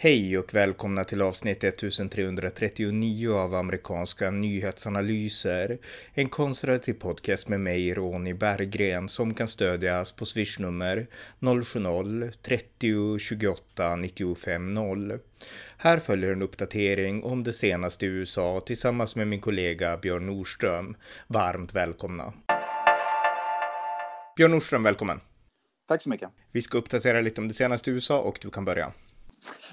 Hej och välkomna till avsnitt 1339 av amerikanska nyhetsanalyser. En konservativ podcast med mig, Ronny Berggren, som kan stödjas på swishnummer 070-30 28 95 0. Här följer en uppdatering om det senaste i USA tillsammans med min kollega Björn Nordström. Varmt välkomna! Björn Nordström, välkommen! Tack så mycket! Vi ska uppdatera lite om det senaste i USA och du kan börja.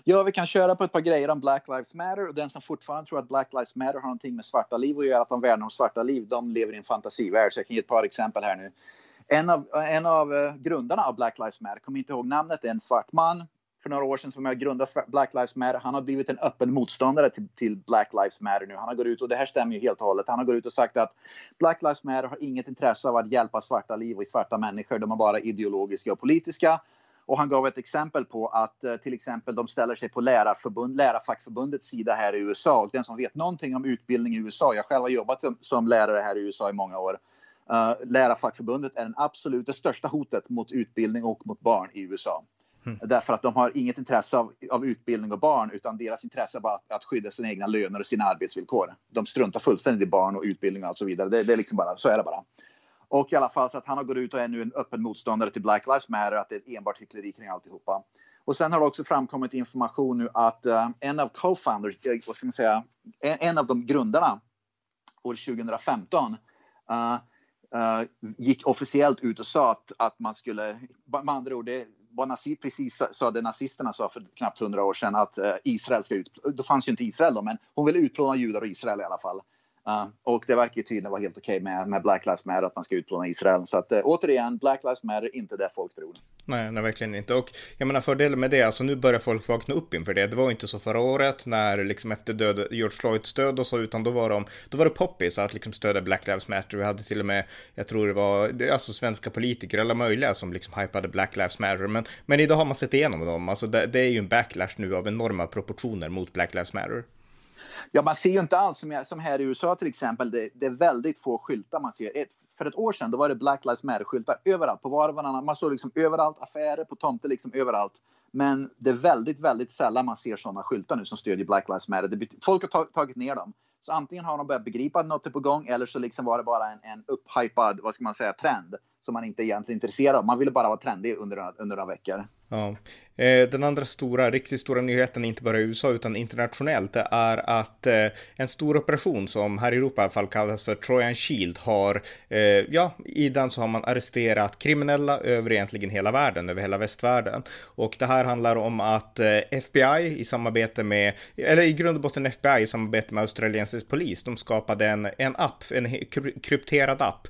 Ja, vi kan köra på ett par grejer om Black Lives Matter och den som fortfarande tror att Black Lives Matter har någonting med svarta liv att göra, att de värnar om svarta liv, de lever i en fantasivärld. Så jag kan ge ett par exempel här nu. En av, en av eh, grundarna av Black Lives Matter, kommer inte ihåg namnet, är en svart man för några år sedan som jag grundade Black Lives Matter. Han har blivit en öppen motståndare till, till, Black Lives Matter nu. Han har gått ut, och det här stämmer ju helt och hållet, han har gått ut och sagt att Black Lives Matter har inget intresse av att hjälpa svarta liv och svarta människor. De är bara ideologiska och politiska. Och han gav ett exempel på att eh, till exempel de ställer sig på lärarförbund, lärarfackförbundets sida här i USA. Och den som vet någonting om utbildning i USA, jag själv har jobbat som lärare här i USA i många år. Uh, lärarfackförbundet är den absolut det största hotet mot utbildning och mot barn i USA. Mm. Därför att de har inget intresse av, av utbildning och barn utan deras intresse är bara att, att skydda sina egna löner och sina arbetsvillkor. De struntar fullständigt i barn och utbildning och så vidare. Det, det är liksom bara, så är det bara. Och i alla fall så att han har gått ut och är nu en öppen motståndare till Black Lives Matter, att det är enbart hyckleri kring alltihopa. Och sen har det också framkommit information nu att uh, en av co-founders, uh, vad ska man säga, en, en, av de grundarna år 2015 uh, uh, gick officiellt ut och sa att, att man skulle, med andra ord, det var nazi, precis sa det nazisterna sa för knappt hundra år sedan att uh, Israel ska ut, då fanns ju inte Israel då, men hon ville utplåna judar och Israel i alla fall. Uh, och det verkar ju tydligen vara helt okej okay med, med Black Lives Matter, att man ska utplåna Israel. Så att uh, återigen, Black Lives Matter, inte det folk tror. Nej, nej, verkligen inte. Och jag menar fördelen med det, alltså nu börjar folk vakna upp inför det. Det var inte så förra året när liksom efter död, George Floyds död och så, utan då var de, då var det poppis att liksom stödja Black Lives Matter. Vi hade till och med, jag tror det var, alltså svenska politiker, alla möjliga som liksom hypade Black Lives Matter. Men, men idag har man sett igenom dem. Alltså det, det är ju en backlash nu av enorma proportioner mot Black Lives Matter. Ja, man ser ju inte alls som, som här i USA till exempel. Det, det, är väldigt få skyltar man ser. Ett, för ett år sedan då var det Black Lives Matter-skyltar överallt, på var och varannan. Man såg liksom överallt, affärer, på tomter, liksom överallt. Men det är väldigt, väldigt sällan man ser sådana skyltar nu som stödjer Black Lives Matter. Det, folk har tagit ner dem. Så antingen har de börjat begripa att något är på gång eller så liksom var det bara en, en upphypad, vad ska man säga, trend som man inte egentligen är intresserad av. Man ville bara vara trendig under, under några veckor. Ja. Eh, den andra stora, riktigt stora nyheten, inte bara i USA utan internationellt, det är att eh, en stor operation som här i Europa i alla fall kallas för Trojan Shield har, eh, ja, i den så har man arresterat kriminella över egentligen hela världen, över hela västvärlden. Och det här handlar om att FBI i samarbete med, eller i grund och botten FBI i samarbete med australiensisk polis, de skapade en, en app, en krypterad app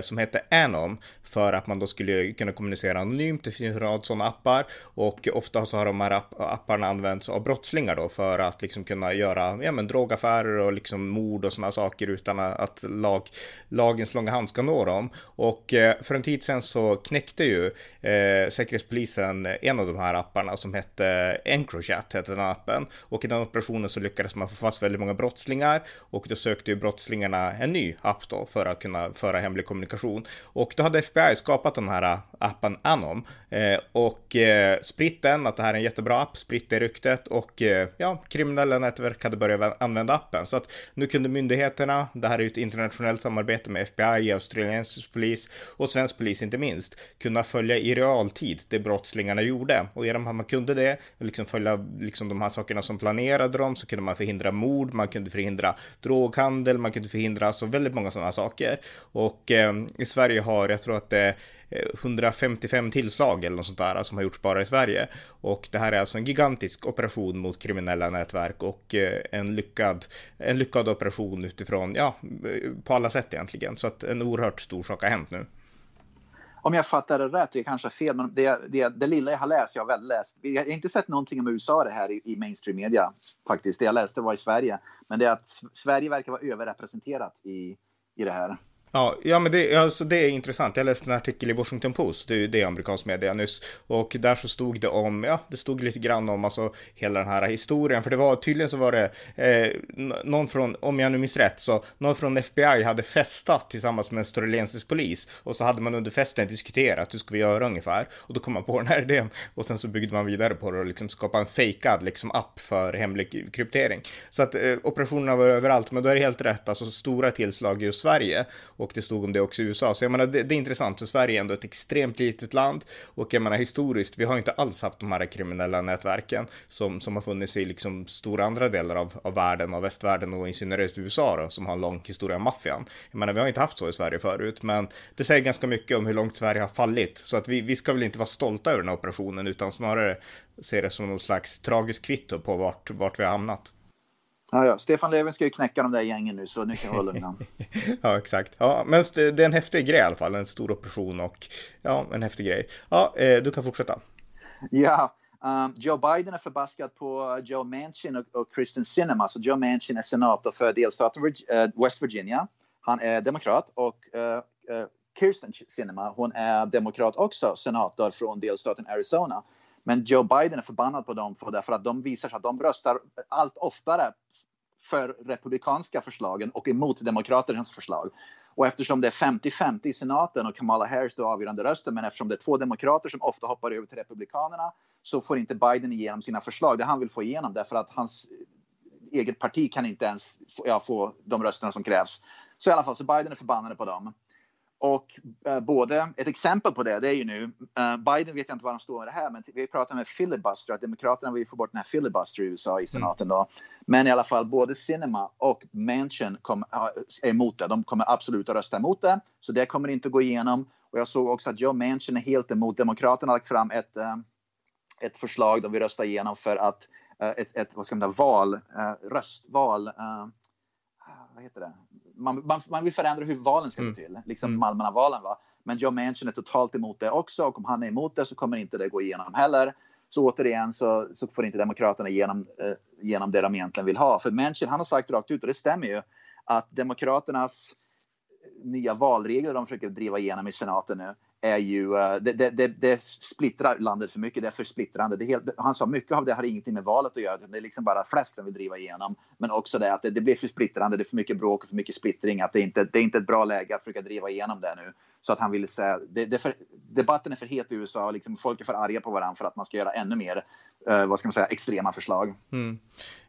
som heter Anom för att man då skulle kunna kommunicera anonymt. Det finns en rad sådana appar och ofta så har de här app apparna använts av brottslingar då för att liksom kunna göra ja, men drogaffärer och liksom mord och sådana saker utan att lag, lagens långa hand ska nå dem. Och eh, för en tid sedan så knäckte ju eh, Säkerhetspolisen en av de här apparna som hette Encrochat, hette den appen. Och i den operationen så lyckades man få fast väldigt många brottslingar och då sökte ju brottslingarna en ny app då för att kunna föra hemlig kommunikation. Och då hade FBI skapat den här appen Anom eh, och eh, eh, spritt den, att det här är en jättebra app, spritt det ryktet och eh, ja, kriminella nätverk hade börjat använda appen. Så att nu kunde myndigheterna, det här är ju ett internationellt samarbete med FBI, australiensisk polis och svensk polis inte minst, kunna följa i realtid det brottslingarna gjorde. Och genom att man kunde det, liksom följa liksom de här sakerna som planerade dem, så kunde man förhindra mord, man kunde förhindra droghandel, man kunde förhindra så väldigt många sådana saker. Och eh, i Sverige har, jag tror att det Eh, 155 tillslag eller något sånt där som har gjorts bara i Sverige. Och det här är alltså en gigantisk operation mot kriminella nätverk och eh, en lyckad, en lyckad operation utifrån, ja, på alla sätt egentligen. Så att en oerhört stor sak har hänt nu. Om jag fattar det rätt, det är kanske fel, men det, det, det lilla jag har läst, jag har väl läst, jag har inte sett någonting om USA det här i, i mainstream media faktiskt. Det jag läste var i Sverige, men det är att Sverige verkar vara överrepresenterat i, i det här. Ja, ja men det, alltså det är intressant. Jag läste en artikel i Washington Post, det är ju det amerikansk media nyss, och där så stod det om, ja, det stod lite grann om alltså hela den här historien, för det var tydligen så var det eh, någon från, om jag nu minns rätt, så någon från FBI hade festat tillsammans med en australiensisk polis och så hade man under festen diskuterat hur ska vi göra ungefär och då kom man på den här idén och sen så byggde man vidare på det och liksom skapade en fejkad liksom app för hemlig kryptering. Så att eh, operationerna var överallt, men då är det helt rätt, alltså stora tillslag i Sverige och och det stod om det också i USA. Så jag menar, det, det, är intressant, för Sverige är ändå ett extremt litet land och jag menar historiskt, vi har inte alls haft de här kriminella nätverken som, som har funnits i liksom stora andra delar av, av världen, av västvärlden och i synnerhet USA då, som har en lång historia av maffian. Jag menar, vi har inte haft så i Sverige förut, men det säger ganska mycket om hur långt Sverige har fallit, så att vi, vi ska väl inte vara stolta över den här operationen, utan snarare se det som någon slags tragisk kvitto på vart, vart vi har hamnat. Ja, ja. Stefan Löfven ska ju knäcka de där gängen nu, så nu kan vi hålla lugna. ja, exakt. Ja, men det är en häftig grej i alla fall, en stor operation och ja, en häftig grej. Ja, eh, du kan fortsätta. Ja, um, Joe Biden är förbaskad på Joe Manchin och, och Kristen Sinema. Så Joe Manchin är senator för delstaten uh, West Virginia. Han är demokrat och uh, uh, Kirsten Sinema, hon är demokrat också, senator från delstaten Arizona. Men Joe Biden är förbannad på dem för därför att de visar sig att de röstar allt oftare för republikanska förslagen och emot demokraternas förslag. Och eftersom det är 50-50 i senaten och Kamala Harris då avgörande rösten, men eftersom det är två demokrater som ofta hoppar över till republikanerna så får inte Biden igenom sina förslag, det han vill få igenom därför att hans eget parti kan inte ens få, ja, få de rösterna som krävs. Så i alla fall, så Biden är förbannade på dem. Och eh, både, ett exempel på det, det är ju nu, eh, Biden vet jag inte var han står med det här, men vi pratar med filibuster, att Demokraterna vill få bort den här filibuster i USA i senaten då. Men i alla fall, både Cinema och Manchin kom, är emot det. De kommer absolut att rösta emot det, så det kommer inte att gå igenom. Och jag såg också att Joe Manchin är helt emot. Demokraterna har lagt fram ett, eh, ett förslag de vill rösta igenom för att eh, ett, ett, vad ska man säga, val, eh, röstval, eh, vad heter det? man, man, man, vill förändra hur valen ska gå mm. till, liksom mm. allmänna valen. Va? Men Joe Manchin är totalt emot det också och om han är emot det så kommer inte det gå igenom heller. Så återigen så, så får inte Demokraterna igenom, eh, igenom det de egentligen vill ha. För Manchin han har sagt rakt ut, och det stämmer ju, att Demokraternas nya valregler de försöker driva igenom i senaten nu är ju, eh, det, det, det, det, splittrar landet för mycket, det är för splittrande. Det är helt, han sa mycket av det har ingenting med valet att göra, det är liksom bara flest vill driva igenom. Men också det att det, blir för splittrande, det är för mycket bråk och för mycket splittring, att det inte det är inte ett bra läge att försöka driva igenom det nu. Så att han vill säga, det, för, debatten är för het i USA, liksom folk är för arga på varandra för att man ska göra ännu mer, eh, vad ska man säga, extrema förslag. Mm.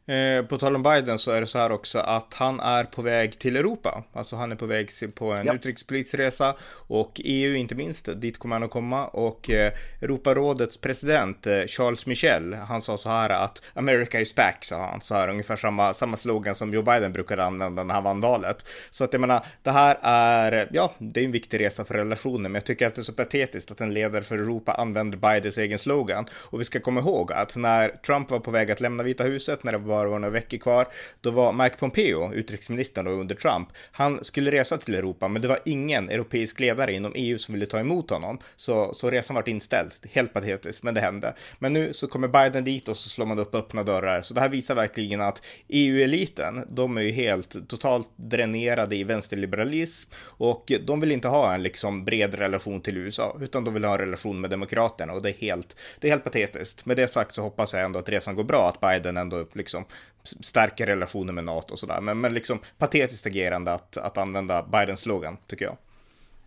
Eh, på tal om Biden så är det så här också att han är på väg till Europa. Alltså han är på väg på en ja. utrikespolitisk resa och EU inte minst, dit kommer han att komma. Och eh, Europarådets president eh, Charles Michel, han sa så här att America is back, sa han. Så här ungefär samma, samma slogan som Joe Biden brukade använda när han vann valet. Så att jag menar, det här är, ja, det är en viktig resa för relationen, men jag tycker att det är så patetiskt att en ledare för Europa använder Bidens egen slogan. Och vi ska komma ihåg att när Trump var på väg att lämna Vita huset, när det bara var några veckor kvar, då var Mike Pompeo, utrikesministern då under Trump, han skulle resa till Europa, men det var ingen europeisk ledare inom EU som ville ta emot honom, så, så resan vart inställd. Helt patetiskt, men det hände. Men nu så kommer Biden dit och så slår man upp öppna dörrar, så det här visar verkligen att EU-eliten, de är ju helt totalt dränerade i vänsterliberalism och de vill inte ha en liksom bred relation till USA, utan de vill ha en relation med demokraterna och det är helt, det är helt patetiskt. Med det sagt så hoppas jag ändå att resan går bra, att Biden ändå liksom stärker relationer med NATO och sådär. Men, men liksom patetiskt agerande att, att använda Bidens slogan, tycker jag.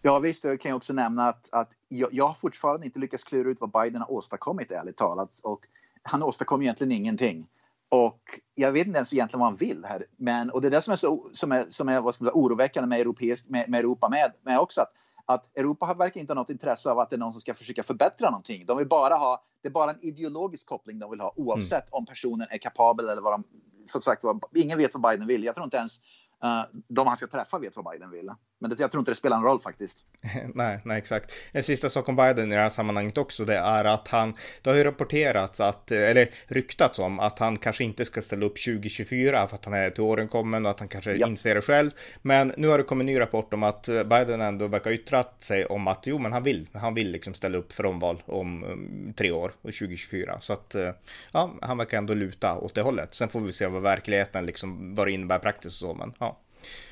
Ja visst, jag kan också nämna att, att jag, jag har fortfarande inte lyckats klura ut vad Biden har åstadkommit ärligt talat. Och han åstadkom egentligen ingenting. Och jag vet inte ens egentligen vad han vill här. Men, och det är det som är, så, som är, som är vad ska man säga, oroväckande med, europeisk, med, med Europa med, med också. Att, att Europa verkar inte ha något intresse av att det är någon som ska försöka förbättra någonting. De vill bara ha, det är bara en ideologisk koppling de vill ha oavsett mm. om personen är kapabel eller vad de, som sagt ingen vet vad Biden vill. Jag tror inte ens uh, de han ska träffa vet vad Biden vill. Men det, jag tror inte det spelar någon roll faktiskt. nej, nej, exakt. En sista sak om Biden i det här sammanhanget också, det är att han, det har ju rapporterats att, eller ryktats om att han kanske inte ska ställa upp 2024 för att han är till åren kommen och att han kanske ja. inser det själv. Men nu har det kommit en ny rapport om att Biden ändå verkar yttrat sig om att jo, men han vill, han vill liksom ställa upp för omval om um, tre år, 2024. Så att, uh, ja, han verkar ändå luta åt det hållet. Sen får vi se vad verkligheten liksom, vad det innebär praktiskt och så, men ja.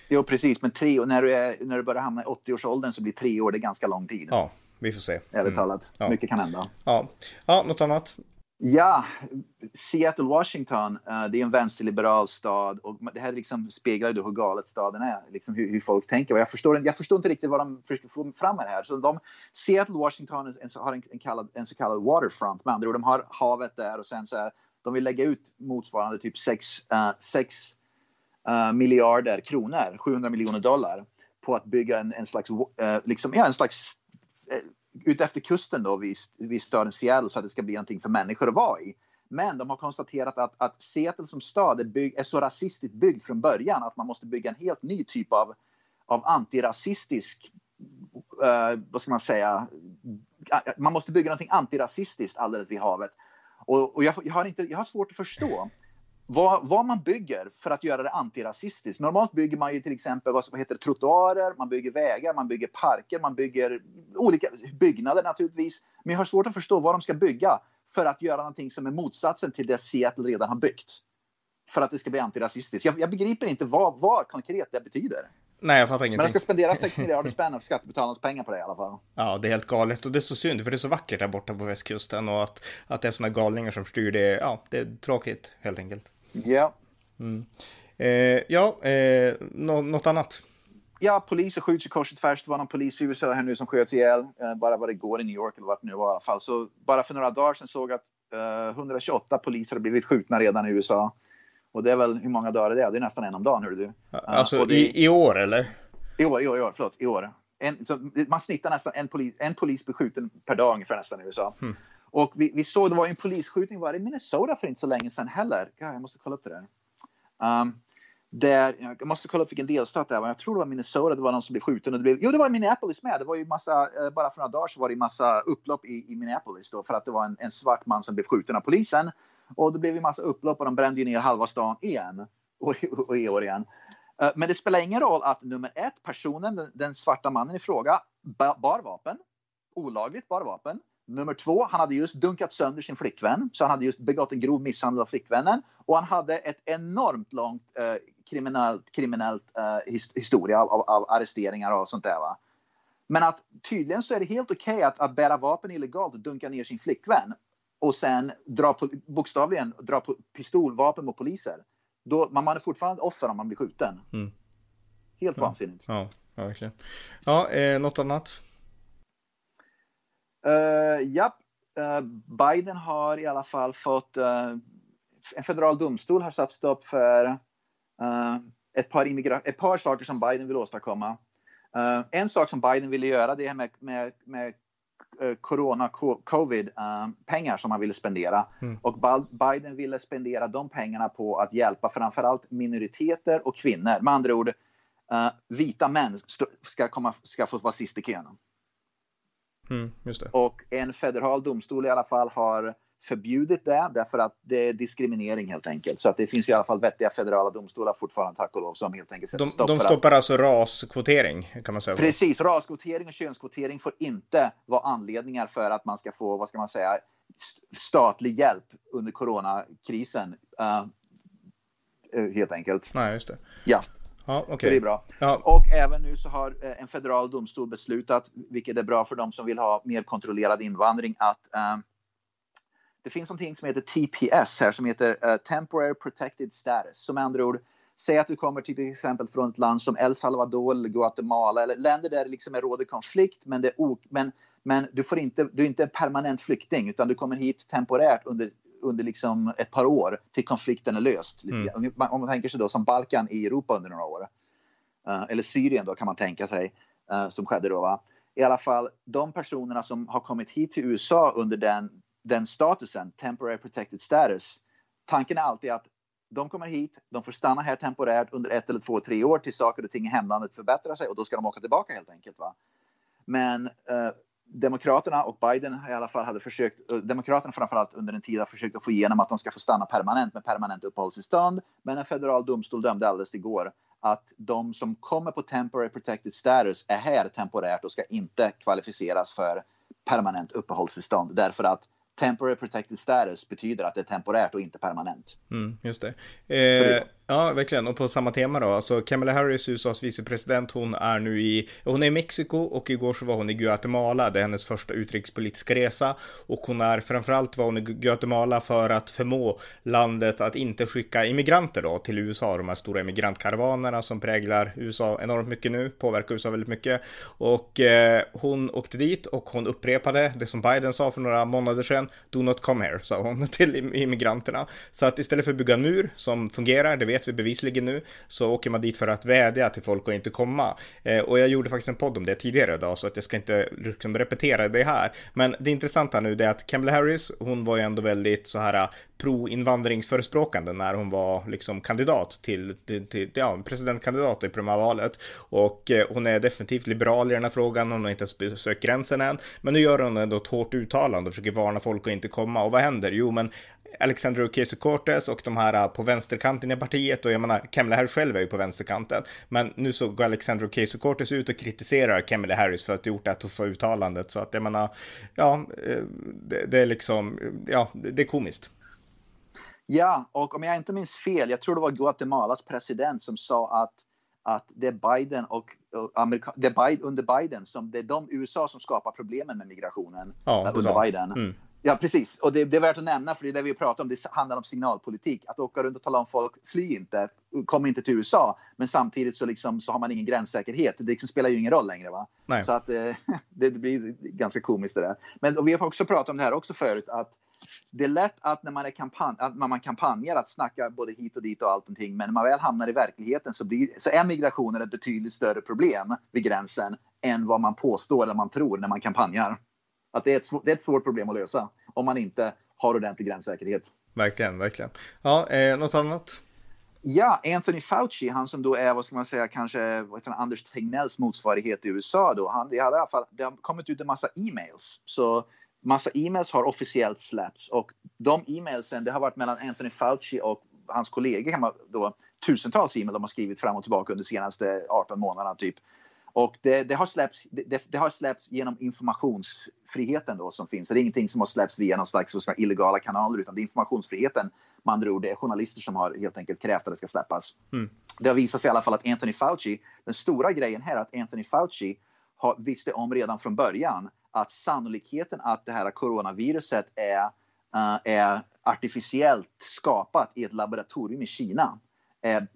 Jo, precis. Men tre, när, du är, när du börjar hamna i 80-årsåldern så blir tre år det ganska lång tid. Ja, vi får se. Ärligt mm. talat. Ja. Mycket kan hända. Ja. ja, något annat? Ja, Seattle, Washington, uh, det är en vänsterliberal stad och det här liksom speglar ju hur galet staden är, liksom hur, hur, folk tänker. Och jag, förstår, jag förstår inte riktigt vad de försöker få fram med det här. Så de, Seattle, Washington har en, en, kallad, en så kallad waterfront, med andra ord, de har havet där och sen så här, de vill lägga ut motsvarande typ 6 uh, uh, miljarder kronor, 700 miljoner dollar, på att bygga en, en slags, uh, liksom, ja, en slags eh, utefter kusten då vid, vid staden Seattle så att det ska bli någonting för människor att vara i. Men de har konstaterat att, att Seattle som stad är, bygg, är så rasistiskt byggd från början att man måste bygga en helt ny typ av, av antirasistisk, uh, vad ska man säga, man måste bygga någonting antirasistiskt alldeles vid havet. Och, och jag, jag, har inte, jag har svårt att förstå vad, vad, man bygger för att göra det antirasistiskt. Normalt bygger man ju till exempel vad som heter trottoarer, man bygger vägar, man bygger parker, man bygger olika byggnader naturligtvis. Men jag har svårt att förstå vad de ska bygga för att göra någonting som är motsatsen till det Seattle redan har byggt. För att det ska bli antirasistiskt. Jag, jag begriper inte vad, vad konkret det betyder. Nej, jag fattar ingenting. Men de ska spendera 6 miljarder spänn av skattebetalarnas pengar på det i alla fall. Ja, det är helt galet och det är så synd för det är så vackert där borta på västkusten och att, att det är sådana galningar som styr det. Ja, det är tråkigt helt enkelt. Ja. Mm. Eh, ja, eh, nå något annat? Ja, poliser skjuts i kors och tvärs. Det var någon polis i USA här nu som sköts ihjäl. Eh, bara vad det går i New York eller vart nu var i alla fall. Så bara för några dagar sedan såg jag att 128 eh, poliser har blivit skjutna redan i USA. Och det är väl, hur många dagar är det? Det är nästan en om dagen, hör du. Alltså det, i, i år eller? I år, i år, i år, förlåt, i år. En, man snittar nästan en polis, en polis blir skjuten per dag ungefär nästan i USA. Hmm. Och vi, vi, såg, det var en polisskjutning var i Minnesota för inte så länge sedan heller. Ja, jag måste kolla upp det där. Um, där, jag måste kolla upp vilken delstat det var. Jag tror det var Minnesota, det var någon som blev skjuten. Och det blev, jo, det var i Minneapolis med. Det var ju massa, eh, bara för några dagar så var det massa upplopp i, i Minneapolis då, för att det var en, en, svart man som blev skjuten av polisen. Och det blev ju massa upplopp och de brände ju ner halva stan igen. Och, och, och i år igen. Uh, men det spelar ingen roll att nummer ett, personen, den, den svarta mannen i fråga, bar vapen. Olagligt bar vapen. Nummer två, han hade just dunkat sönder sin flickvän. Så han hade just begått en grov misshandel av flickvännen. Och han hade ett enormt långt eh, kriminellt, kriminellt eh, historia av, av, arresteringar och sånt där. Va? Men att tydligen så är det helt okej okay att, att bära vapen illegalt och dunka ner sin flickvän. Och sen dra på, bokstavligen dra på pistolvapen mot poliser. Då, man, man är fortfarande offer om man blir skjuten. Mm. Helt ja. vansinnigt. Ja, ja, verkligen. Ja, eh, något annat? Uh, ja, uh, Biden har i alla fall fått... Uh, en federal domstol har satt stopp för uh, ett, par ett par saker som Biden vill åstadkomma. en sak som Biden ville göra det är med, med, med corona, covid, pengar som han ville spendera. Mm. Och Biden ville spendera de pengarna på att hjälpa framförallt minoriteter och kvinnor. Med andra ord, vita män ska, komma, ska få vara sist i kön. Mm, och en federal domstol i alla fall har förbjudit det därför att det är diskriminering helt enkelt. Så att det finns i alla fall vettiga federala domstolar fortfarande tack och lov som helt enkelt sätter de, stopp De stoppar att... alltså raskvotering kan man säga. Precis, raskvotering och könskvotering får inte vara anledningar för att man ska få, vad ska man säga, statlig hjälp under coronakrisen. Uh, helt enkelt. Nej, just det. Ja. Ja, okay. det är bra. Ja. Och även nu så har eh, en federal domstol beslutat, vilket är bra för de som vill ha mer kontrollerad invandring, att um, det finns någonting som heter TPS här som heter uh, Temporary Protected Status. Som andra ord, säg att du kommer till exempel från ett land som El Salvador eller Guatemala eller länder där det liksom är råder konflikt men, det men, men du, får inte, du är inte permanent flykting utan du kommer hit temporärt under under liksom ett par år till konflikten är löst. Mm. Om man tänker sig då som Balkan i Europa under några år. Uh, eller Syrien då kan man tänka sig uh, som skedde då. Va? I alla fall de personerna som har kommit hit till USA under den, den statusen, temporary protected status. Tanken är alltid att de kommer hit, de får stanna här temporärt under ett eller två, tre år tills saker och ting i hemlandet förbättrar sig och då ska de åka tillbaka helt enkelt. Va? Men uh, Demokraterna och Biden i alla fall hade försökt, Demokraterna framförallt under en tid har försökt att få igenom att de ska få stanna permanent med permanent uppehållstillstånd. Men en federal domstol dömde alldeles igår att de som kommer på temporary protected status är här temporärt och ska inte kvalificeras för permanent uppehållstillstånd därför att temporary protected status betyder att det är temporärt och inte permanent. Mm, just det. Eh, Ja, verkligen. Och på samma tema då. Alltså Kamala Harris, USAs vicepresident, hon är nu i, hon är i Mexiko och igår så var hon i Guatemala. Det är hennes första utrikespolitiska resa och hon är framförallt var hon i Guatemala för att förmå landet att inte skicka immigranter då till USA. De här stora immigrantkaravanerna som präglar USA enormt mycket nu, påverkar USA väldigt mycket. Och eh, hon åkte dit och hon upprepade det som Biden sa för några månader sedan. Do not come here, sa hon till immigranterna. Så att istället för att bygga en mur som fungerar, det vet vi bevisligen nu, så åker man dit för att vädja till folk att inte komma. Eh, och jag gjorde faktiskt en podd om det tidigare idag, så att jag ska inte liksom repetera det här. Men det intressanta nu är att Kamala Harris, hon var ju ändå väldigt så här eh, pro-invandringsförespråkande när hon var liksom kandidat till, till, till ja, presidentkandidat i primärvalet. Och eh, hon är definitivt liberal i den här frågan, hon har inte ens besökt gränsen än. Men nu gör hon ändå ett hårt uttalande och försöker varna folk att inte komma. Och vad händer? Jo, men Alexander Ocasio-Cortez och de här eh, på vänsterkanten i partiet och jag menar, Kamala Harris själv är ju på vänsterkanten. Men nu så går Alexander Ocasio-Cortez ut och kritiserar Kamala Harris för att ha gjort det här tuffa uttalandet. Så att jag menar, ja, eh, det, det är liksom, ja, det är komiskt. Ja, och om jag inte minns fel, jag tror det var Guatemalas president som sa att, att det är Biden och, och Amerika, det är Biden, under Biden som det är de USA som skapar problemen med migrationen ja, under Biden. Mm. Ja, precis. Och det, det, är värt att nämna, för det är det vi pratar om. Det handlar om signalpolitik. Att åka runt och tala om folk, fly inte, kom inte till USA. Men samtidigt så, liksom, så har man ingen gränssäkerhet. Det liksom spelar ju ingen roll längre. Va? Nej. Så att, eh, det blir ganska komiskt det där. Men vi har också pratat om det här också förut. Att det är lätt att när man, är kampanj, att när man kampanjar att snacka både hit och dit och allt någonting. Men när man väl hamnar i verkligheten så, blir, så är migrationen ett betydligt större problem vid gränsen än vad man påstår eller man tror när man kampanjar. Att det är, ett, det är ett svårt problem att lösa om man inte har ordentlig gränssäkerhet. Verkligen, verkligen. Ja, eh, något annat? Ja, Anthony Fauci, han som då är, vad ska man säga, kanske vad heter Anders Tegnells motsvarighet i USA då. Han, det, hade i alla fall, det har kommit ut en massa e-mails. Så massa e-mails har officiellt släppts och de e-mailsen, det har varit mellan Anthony Fauci och hans kollegor kan man då tusentals e-mail de har skrivit fram och tillbaka under de senaste 18 månaderna typ. Och det, det, har släppts, det, det, har släppts genom informationsfriheten då som finns. Så det är ingenting som har släppts via någon slags illegala kanaler utan det är informationsfriheten med andra ord. Det är journalister som har helt enkelt krävt att det ska släppas. Mm. Det har visat sig i alla fall att Anthony Fauci, den stora grejen här är att Anthony Fauci har, visste om redan från början att sannolikheten att det här coronaviruset är, uh, är artificiellt skapat i ett laboratorium i Kina är,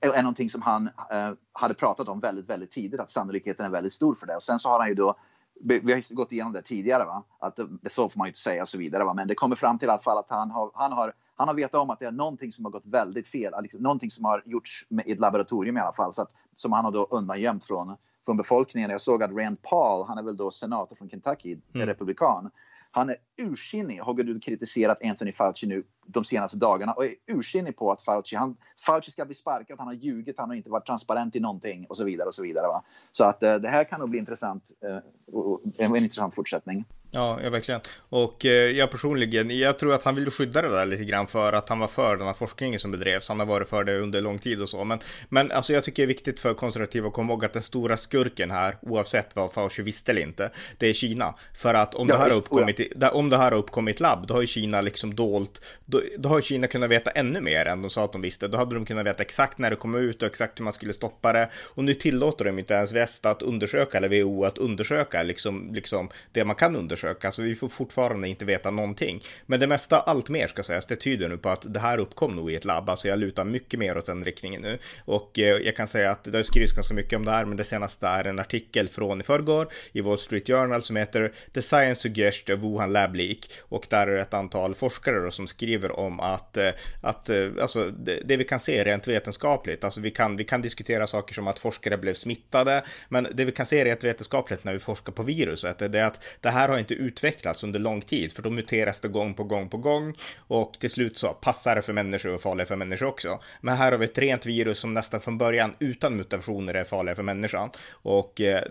är någonting som han eh, hade pratat om väldigt, väldigt tidigt, att sannolikheten är väldigt stor för det. Och sen så har han ju då, vi har gått igenom det tidigare, va? att så får man ju inte säga och så vidare. Va? Men det kommer fram till i alla fall att han har, han har, han har vetat om att det är någonting som har gått väldigt fel, liksom, någonting som har gjorts med, i ett laboratorium i alla fall, så att, som han har då undangömt från, från befolkningen. Jag såg att Rand Paul, han är väl då senator från Kentucky, mm. republikan, han är ursinnig, har och kritiserat Anthony Fauci nu de senaste dagarna och är ursinnig på att Fauci, han, Fauci ska bli sparkad, han har ljugit, han har inte varit transparent i någonting och så vidare. och Så vidare. Va? Så att eh, det här kan nog bli intressant, eh, en intressant fortsättning. Ja, ja, verkligen. Och eh, jag personligen, jag tror att han vill skydda det där lite grann för att han var för den här forskningen som bedrevs. Han har varit för det under lång tid och så. Men, men alltså jag tycker det är viktigt för konservativa att komma ihåg att den stora skurken här, oavsett vad Fauci visste eller inte, det är Kina. För att om, ja, det, här har uppkommit, ja. om det här har uppkommit labb, då har ju Kina liksom dolt, då, då har Kina kunnat veta ännu mer än de sa att de visste. Då hade de kunnat veta exakt när det kom ut och exakt hur man skulle stoppa det. Och nu tillåter de inte ens väst att undersöka, eller WHO att undersöka liksom, liksom det man kan undersöka undersöka, så vi får fortfarande inte veta någonting. Men det mesta, allt mer ska sägas, det tyder nu på att det här uppkom nog i ett labb, alltså jag lutar mycket mer åt den riktningen nu. Och eh, jag kan säga att det har skrivits ganska mycket om det här, men det senaste är en artikel från i förrgår i Wall Street Journal som heter The Science Suggest of Wuhan Lab Leak och där är det ett antal forskare då, som skriver om att, eh, att eh, alltså, det, det, vi kan se rent vetenskapligt, alltså vi kan, vi kan diskutera saker som att forskare blev smittade, men det vi kan se rent vetenskapligt när vi forskar på viruset, det är att det här har inte utvecklats under lång tid, för då muteras det gång på gång på gång och till slut så passar det för människor och farliga för människor också. Men här har vi ett rent virus som nästan från början utan mutationer är farliga för människan och eh,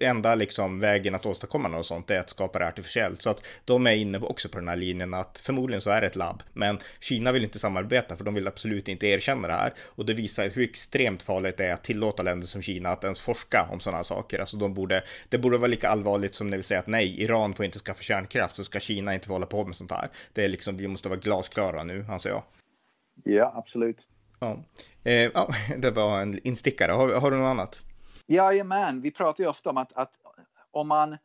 enda liksom vägen att åstadkomma något sånt är att skapa det artificiellt så att de är inne också på den här linjen att förmodligen så är det ett labb, men Kina vill inte samarbeta för de vill absolut inte erkänna det här och det visar hur extremt farligt det är att tillåta länder som Kina att ens forska om sådana saker. Alltså de borde, det borde vara lika allvarligt som när vi säger att nej, Iran får inte skaffa kärnkraft så ska Kina inte få hålla på med sånt här. Det är liksom, vi måste vara glasklara nu, anser jag. Ja, absolut. Ja, eh, ja det var en instickare. Har, har du något annat? Jajamän, vi pratar ju ofta om att, att om man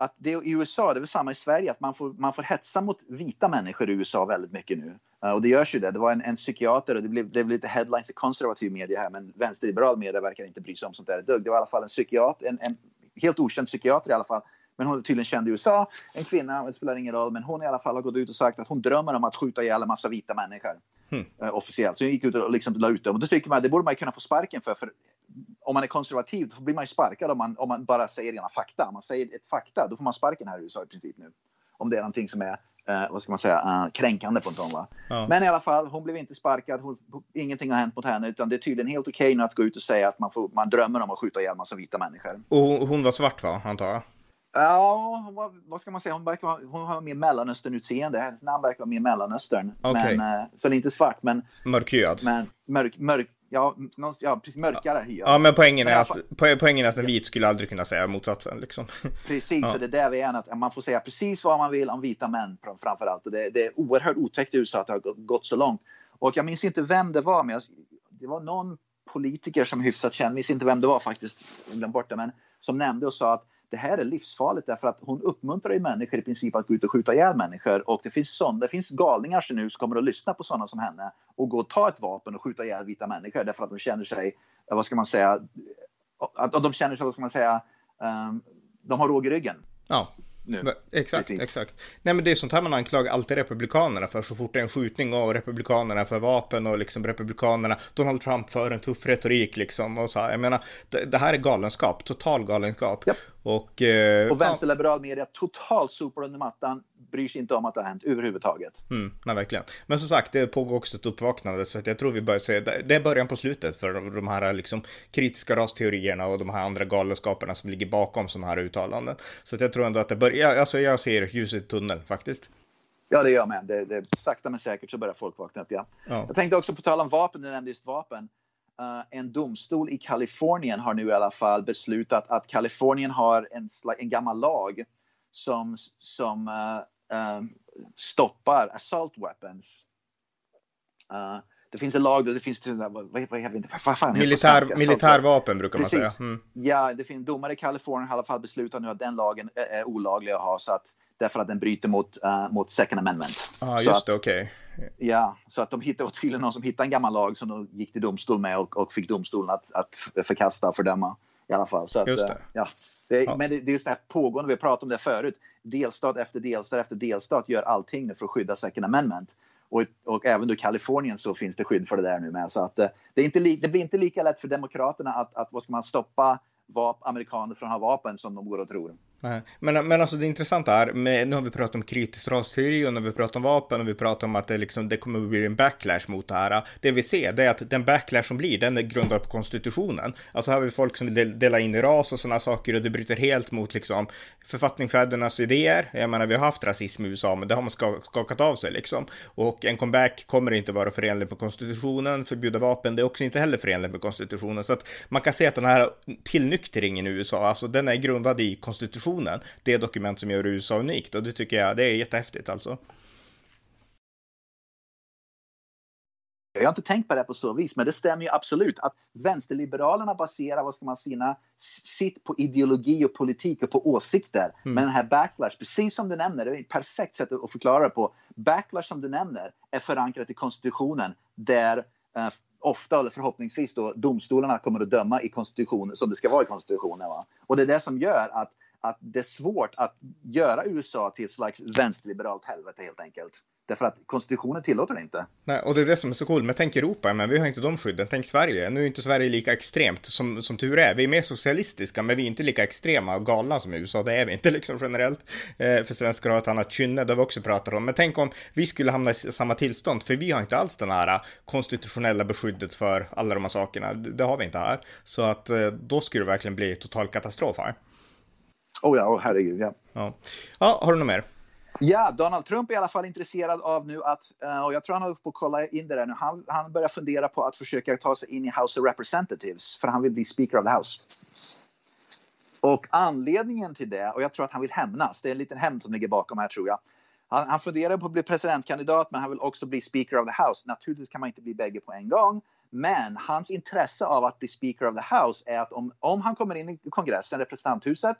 att det i USA, det är väl samma i Sverige, att man får, man får hetsa mot vita människor i USA väldigt mycket nu. Uh, och det görs ju det. Det var en, en psykiater och det blev, det blev lite headlines i konservativ media här, men vänsterliberal media verkar inte bry sig om sånt där dugg. Det var i alla fall en psykiater, en, en helt okänd psykiater i alla fall, men hon är tydligen känd i USA. En kvinna, det spelar ingen roll, men hon i alla fall har gått ut och sagt att hon drömmer om att skjuta ihjäl en massa vita människor. Mm. Officiellt. Så hon gick ut och liksom la ut det. Och då tycker man det borde man kunna få sparken för. för om man är konservativ då blir man ju sparkad om man, om man bara säger rena fakta. Om man säger ett fakta, då får man sparken här i USA i princip nu. Om det är någonting som är, uh, vad ska man säga, uh, kränkande på en sån. Va? Ja. Men i alla fall, hon blev inte sparkad. Hon, ingenting har hänt mot henne, utan det är tydligen helt okej okay nu att gå ut och säga att man, får, man drömmer om att skjuta ihjäl massa vita människor. Och hon var svart va, antar jag? Ja, hon var, vad ska man säga, hon, verkar hon har mer mellanöstern-utseende. Hennes namn verkar vara mer mellanöstern. Okay. Men, uh, så det är inte svart, men... Mörkhyad? Men mörk, mörk, ja, ja, precis mörkare hy. Ja, men poängen är, att, poängen är att en vit skulle aldrig kunna säga motsatsen. Liksom. Precis, ja. så det är där vi är. Att man får säga precis vad man vill om vita män framför allt. Och det, det är oerhört otäckt i USA att det har gått så långt. Och jag minns inte vem det var, men jag, det var någon politiker som hyfsat känd, minns inte vem det var faktiskt, glömde bort det, men som nämnde och sa att det här är livsfarligt därför att hon uppmuntrar ju människor i princip att gå ut och skjuta ihjäl människor och det finns, sån, det finns galningar som nu som kommer att lyssna på sådana som henne och gå och ta ett vapen och skjuta ihjäl vita människor därför att de känner sig, vad ska man säga, att de känner sig, vad ska man säga, um, de har råg i ryggen. Ja. Nu. Exakt, Precis. exakt. Nej men det är sånt här man anklagar alltid republikanerna för så fort det är en skjutning och republikanerna för vapen och liksom republikanerna, Donald Trump för en tuff retorik liksom och så här. Jag menar, det, det här är galenskap, total galenskap. Yep. Och, eh, och vänsterliberal media totalt sopar under mattan, bryr sig inte om att det har hänt överhuvudtaget. Mm, nej, verkligen. Men som sagt, det pågår också ett uppvaknande så att jag tror vi börjar se, det är början på slutet för de här liksom kritiska rasteorierna och de här andra galenskaperna som ligger bakom sådana här uttalanden. Så att jag tror ändå att det börjar, alltså jag ser ljuset i tunneln faktiskt. Ja, det gör jag med. Det, det, sakta men säkert så börjar folk vakna upp, ja. ja. Jag tänkte också på tal om vapen, du nämnde just vapen. Uh, en domstol i Kalifornien har nu i alla fall beslutat att Kalifornien har en, en gammal lag som, som uh, uh, stoppar assault weapons. det finns en lag, det finns vad, vad, vad, vad fan Militär, militärvapen brukar man Precis. säga. Mm. Ja, det finns domare i Kalifornien har i alla fall beslutat nu att den lagen är, är olaglig att ha så att därför att den bryter mot, mot second amendment. Ja, ah, just det, okej. Okay. Ja, så att de hittade tydligen någon som hittade en gammal lag som de gick till domstol med och, och fick domstolen att, att förkasta och fördöma i alla fall. Så att, just det. Ja, det, ja. Men det, det är just det här pågående, vi pratade om det förut. Delstat efter delstat efter delstat gör allting nu för att skydda second amendment. Och, och även i Kalifornien så finns det skydd för det där nu med. Så att eh, det, är inte li, det blir inte lika lätt för Demokraterna att, att vad ska man stoppa vap, amerikaner från att ha vapen som de går och tror. Nej. Men, men alltså det intressanta är, med, nu har vi pratat om kritisk rasteori och nu har vi pratat om vapen och vi pratar om att det, liksom, det kommer att bli en backlash mot det här. Det vi ser det är att den backlash som blir, den är grundad på konstitutionen. Alltså här har vi folk som vill dela in i ras och sådana saker och det bryter helt mot liksom författningsfädernas idéer. Jag menar, vi har haft rasism i USA, men det har man skakat av sig liksom. Och en comeback kommer inte vara förenlig med konstitutionen, förbjuda vapen, det är också inte heller förenligt med konstitutionen. Så att man kan se att den här tillnyktringen i USA, alltså den är grundad i konstitutionen konstitutionen, det dokument som gör USA unikt och det tycker jag det är jättehäftigt alltså. Jag har inte tänkt på det på så vis, men det stämmer ju absolut att vänsterliberalerna baserar vad ska man sina, sitt på ideologi och politik och på åsikter. Mm. Men den här backlash, precis som du nämner, det är ett perfekt sätt att förklara det på. Backlash som du nämner är förankrat i konstitutionen där eh, ofta, eller förhoppningsvis då, domstolarna kommer att döma i konstitutionen som det ska vara i konstitutionen. Va? Och det är det som gör att att det är svårt att göra USA till ett slags vänsterliberalt helvete helt enkelt. Därför att konstitutionen tillåter det inte. Nej, och det är det som är så coolt. Men tänk Europa, men vi har inte de skydden. Tänk Sverige. Nu är inte Sverige lika extremt som, som tur är. Vi är mer socialistiska, men vi är inte lika extrema och galna som USA. Det är vi inte liksom generellt. Eh, för svenskar har ett annat kynne, det har vi också pratat om. Men tänk om vi skulle hamna i samma tillstånd, för vi har inte alls den här konstitutionella beskyddet för alla de här sakerna. Det har vi inte här. Så att eh, då skulle det verkligen bli total katastrof här. Oh ja, oh, herregud ja. ja. Ja, har du något mer? Ja, Donald Trump är i alla fall intresserad av nu att, eh, och jag tror han håller på att kolla in det där nu, han, han börjar fundera på att försöka ta sig in i House of Representatives, för han vill bli Speaker of the House. Och anledningen till det, och jag tror att han vill hämnas, det är en liten hämnd som ligger bakom här tror jag. Han, han funderar på att bli presidentkandidat, men han vill också bli speaker of the house. Naturligtvis kan man inte bli bägge på en gång. Men hans intresse av att bli speaker of the house är att om, om han kommer in i kongressen, representanthuset,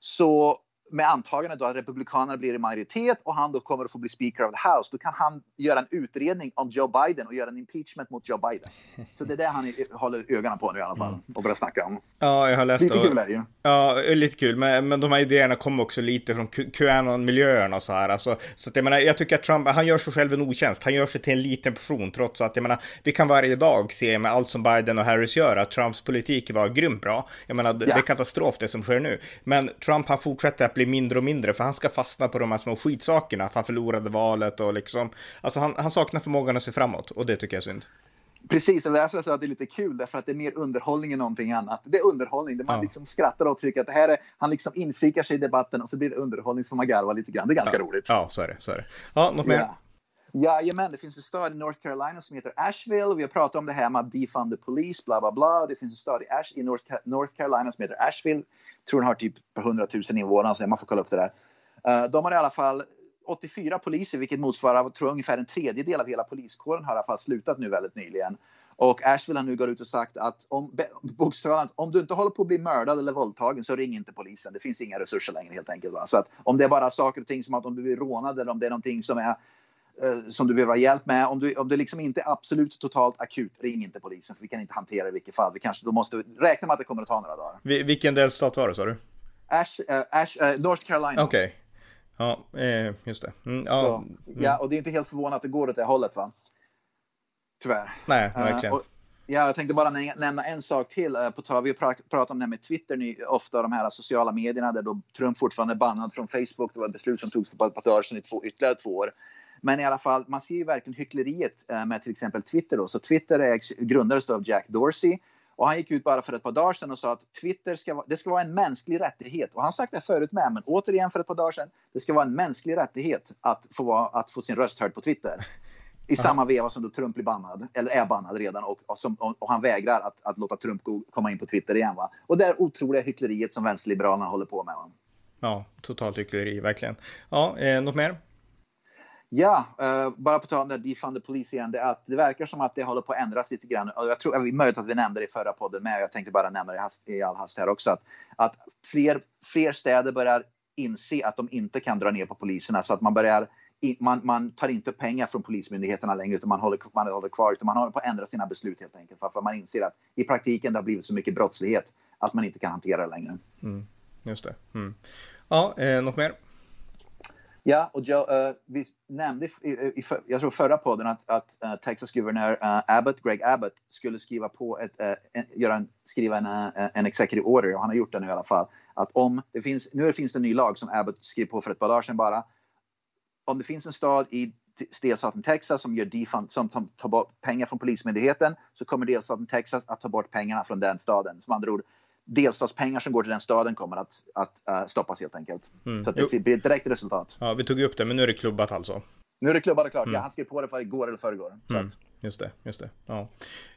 så med antagande då att republikanerna blir i majoritet och han då kommer att få bli speaker of the house, då kan han göra en utredning om Joe Biden och göra en impeachment mot Joe Biden. Så det är det han håller ögonen på nu i alla fall mm. och börjar snacka om. Ja, jag har läst Lite kul är det ju. Ja, lite kul, men, men de här idéerna kommer också lite från Qanon-miljöerna och så här. Alltså, så att jag menar, jag tycker att Trump, han gör sig själv en otjänst. Han gör sig till en liten person trots att, jag menar, vi kan varje dag se med allt som Biden och Harris gör att Trumps politik var grymt bra. Jag menar, ja. det är katastrof det som sker nu. Men Trump, han fortsätter att bli mindre och mindre för han ska fastna på de här små skitsakerna, att han förlorade valet och liksom, alltså han, han saknar förmågan att se framåt och det tycker jag är synd. Precis, och därför så att det är lite kul därför att det är mer underhållning än någonting annat. Det är underhållning där man ja. liksom skrattar och tycker att det här är, han liksom infikar sig i debatten och så blir det underhållning så får man garva lite grann. Det är ganska ja. roligt. Ja, så är det. Så är det. Ja, något mer? Ja. Jajamän, det finns en stad i North Carolina som heter Asheville. Vi har pratat om det här med att defund the police, bla bla bla. Det finns en stad i, Ash, i North, North Carolina som heter Asheville. Jag tror den har typ 100 000 invånare, så man får kolla upp det där. Uh, de har i alla fall 84 poliser, vilket motsvarar tror, jag, ungefär en tredjedel av hela poliskåren har i alla fall slutat nu väldigt nyligen. Och Asheville har nu gått ut och sagt att om, bokstavligt, om du inte håller på att bli mördad eller våldtagen så ring inte polisen. Det finns inga resurser längre helt enkelt. Va? Så att om det är bara saker och ting som att om du blir rånad eller om det är någonting som är som du behöver ha hjälp med. Om, du, om det liksom inte är absolut totalt akut, ring inte polisen för vi kan inte hantera det i vilket fall. Vi kanske då måste räkna med att det kommer att ta några dagar. Vilken delstat var det sa du? Ash, uh, Ash, uh, North Carolina. Okej. Okay. Ja, eh, just det. Mm, ja, så, mm. ja, och det är inte helt förvånande att det går åt det hållet va? Tyvärr. Nej, verkligen. Uh, och, ja, jag tänkte bara nämna en sak till. På tal, vi har pratat om det här med Twitter nu, ofta de här sociala medierna där då Trump fortfarande är bannad från Facebook. Det var ett beslut som togs för ett par år sedan i två, ytterligare två år. Men i alla fall, man ser ju verkligen hyckleriet uh, med till exempel Twitter då. Så Twitter är, grundades av Jack Dorsey och han gick ut bara för ett par dagar sedan och sa att Twitter ska, det ska vara en mänsklig rättighet. Och han har sagt det förut med, men återigen för ett par dagar sedan. Det ska vara en mänsklig rättighet att få, vara, att få sin röst hörd på Twitter. I samma veva som då Trump blir bannad, eller är bannad redan, och, och, som, och, och han vägrar att, att, låta Trump komma in på Twitter igen. Va? Och det är otroliga hyckleriet som vänsterliberalerna håller på med. Va? Ja, totalt hyckleri, verkligen. Ja, eh, något mer? Ja, uh, bara på tal om det defund the police igen. Det, att det verkar som att det håller på att ändras lite grann. Och jag tror, det är möjligt att vi nämnde det i förra podden med. Jag tänkte bara nämna det i, hast, i all hast här också. Att, att fler, fler städer börjar inse att de inte kan dra ner på poliserna. Så att man börjar man, man, tar inte pengar från polismyndigheterna längre utan man håller, man håller kvar. Utan man håller på att ändra sina beslut helt enkelt. För att man inser att i praktiken det har blivit så mycket brottslighet att man inte kan hantera det längre. Mm, just det. Mm. Ja, eh, något mer? Ja, och Joe, uh, vi nämnde i, i, jag tror förra podden att, att uh, Texas guvernör uh, eh, Abbott, Greg Abbott, skulle skriva på ett, eh, en, göra en, skriva en, en executive order, och han har gjort det nu i alla fall. Att om det finns, nu finns det en ny lag som Abbott skrev på för ett par dagar sedan bara. Om det finns en stad i delstaten Texas som, gör defund, som tar bort pengar från polismyndigheten så kommer delstaten Texas att ta bort pengarna från den staden. Som andra ord, delstatspengar som går till den staden kommer att, att uh, stoppas helt enkelt. Mm. Så att det blir ett direkt resultat. Ja, vi tog ju upp det, men nu är det klubbat alltså. Nu är det klubbat och klart. Mm. Ja, han skrev på det för igår eller förrgår. Mm. Just det, just det. Ja.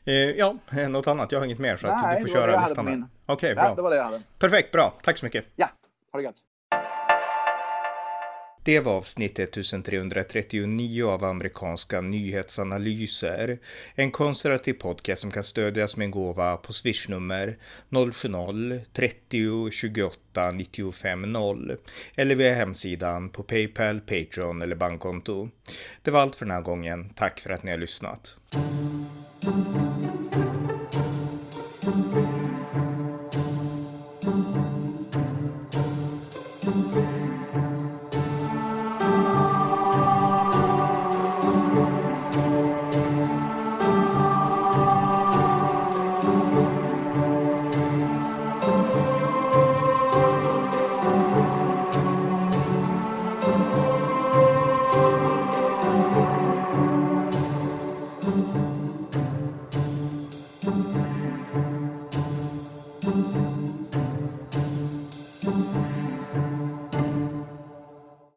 Eh, ja, något annat. Jag har inget mer så Nej, att du får köra listan. Okej, okay, bra. Ja, det var det jag hade. Perfekt, bra. Tack så mycket. Ja, ha det gött. Det var avsnitt 1339 av amerikanska nyhetsanalyser. En konservativ podcast som kan stödjas med en gåva på swishnummer 070-30 28 95 0 eller via hemsidan på Paypal, Patreon eller bankkonto. Det var allt för den här gången. Tack för att ni har lyssnat.